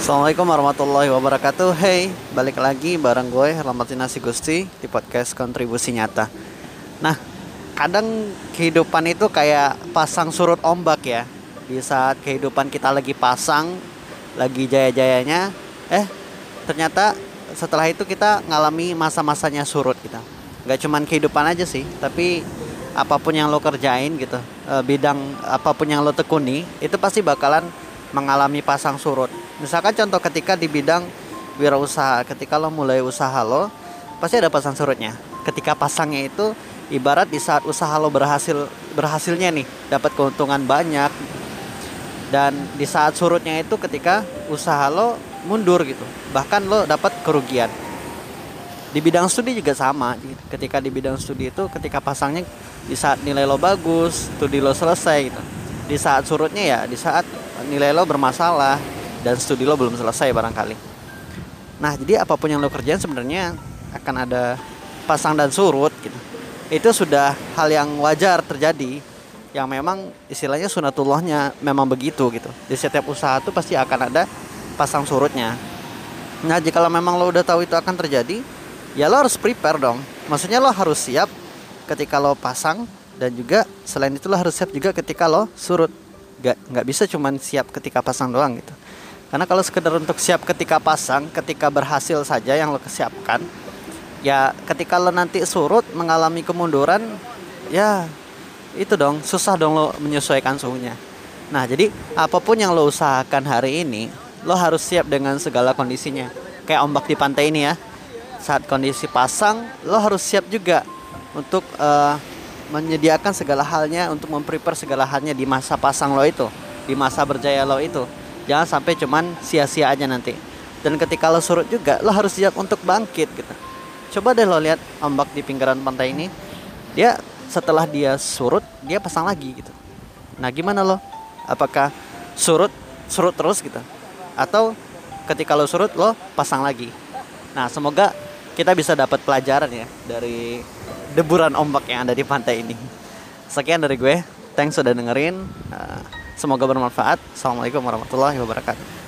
Assalamualaikum warahmatullahi wabarakatuh. Hey, balik lagi bareng gue Nasi Gusti Di podcast Kontribusi Nyata. Nah, kadang kehidupan itu kayak pasang surut ombak ya. Di saat kehidupan kita lagi pasang Lagi jaya-jayanya Eh, ternyata setelah itu kita ngalami masa-masanya surut gitu Gak cuman kehidupan aja sih Tapi apa pun yang lo kerjain gitu eh, Bidang apa pun yang lo tekuni Itu pasti bakalan mengalami pasang surut. Misalkan contoh ketika di bidang wirausaha, ketika lo mulai usaha lo, pasti ada pasang surutnya. Ketika pasangnya itu ibarat di saat usaha lo berhasil berhasilnya nih, dapat keuntungan banyak. Dan di saat surutnya itu ketika usaha lo mundur gitu. Bahkan lo dapat kerugian. Di bidang studi juga sama. Ketika di bidang studi itu ketika pasangnya di saat nilai lo bagus, studi lo selesai gitu. Di saat surutnya ya di saat nilai lo bermasalah dan studi lo belum selesai barangkali. Nah, jadi apa pun yang lo kerjain sebenarnya akan ada pasang dan surut gitu. Itu sudah hal yang wajar terjadi yang memang istilahnya sunatullahnya memang begitu gitu. Di setiap usaha tuh pasti akan ada pasang surutnya. Nah, jika memang lo udah tahu itu akan terjadi, ya lo harus prepare dong. Maksudnya lo harus siap ketika lo pasang dan juga selain itu lo harus siap juga ketika lo surut nggak nggak bisa cuman siap ketika pasang doang gitu karena kalau sekedar untuk siap ketika pasang ketika berhasil saja yang lo kesiapkan ya ketika lo nanti surut mengalami kemunduran ya itu dong susah dong lo menyesuaikan suhunya nah jadi apa pun yang lo usahakan hari ini lo harus siap dengan segala kondisinya kayak ombak di pantai ini ya saat kondisi pasang lo harus siap juga untuk uh, menyediakan segala halnya untuk memprepare segala halnya di masa pasang lo itu, di masa berjaya lo itu. Jangan sampai cuman sia-sia aja nanti. Dan ketika lo surut juga, lo harus siap untuk bangkit gitu. Coba deh lo lihat ombak di pinggiran pantai ini. Dia setelah dia surut, dia pasang lagi gitu. Nah, gimana lo? Apakah surut surut terus gitu? Atau ketika lo surut lo pasang lagi? Nah, semoga kita bisa dapat pelajaran ya dari deburan ombak yang ada di pantai ini. Sekian dari gue. Thanks sudah dengerin. Uh, semoga bermanfaat. Assalamualaikum warahmatullahi wabarakatuh.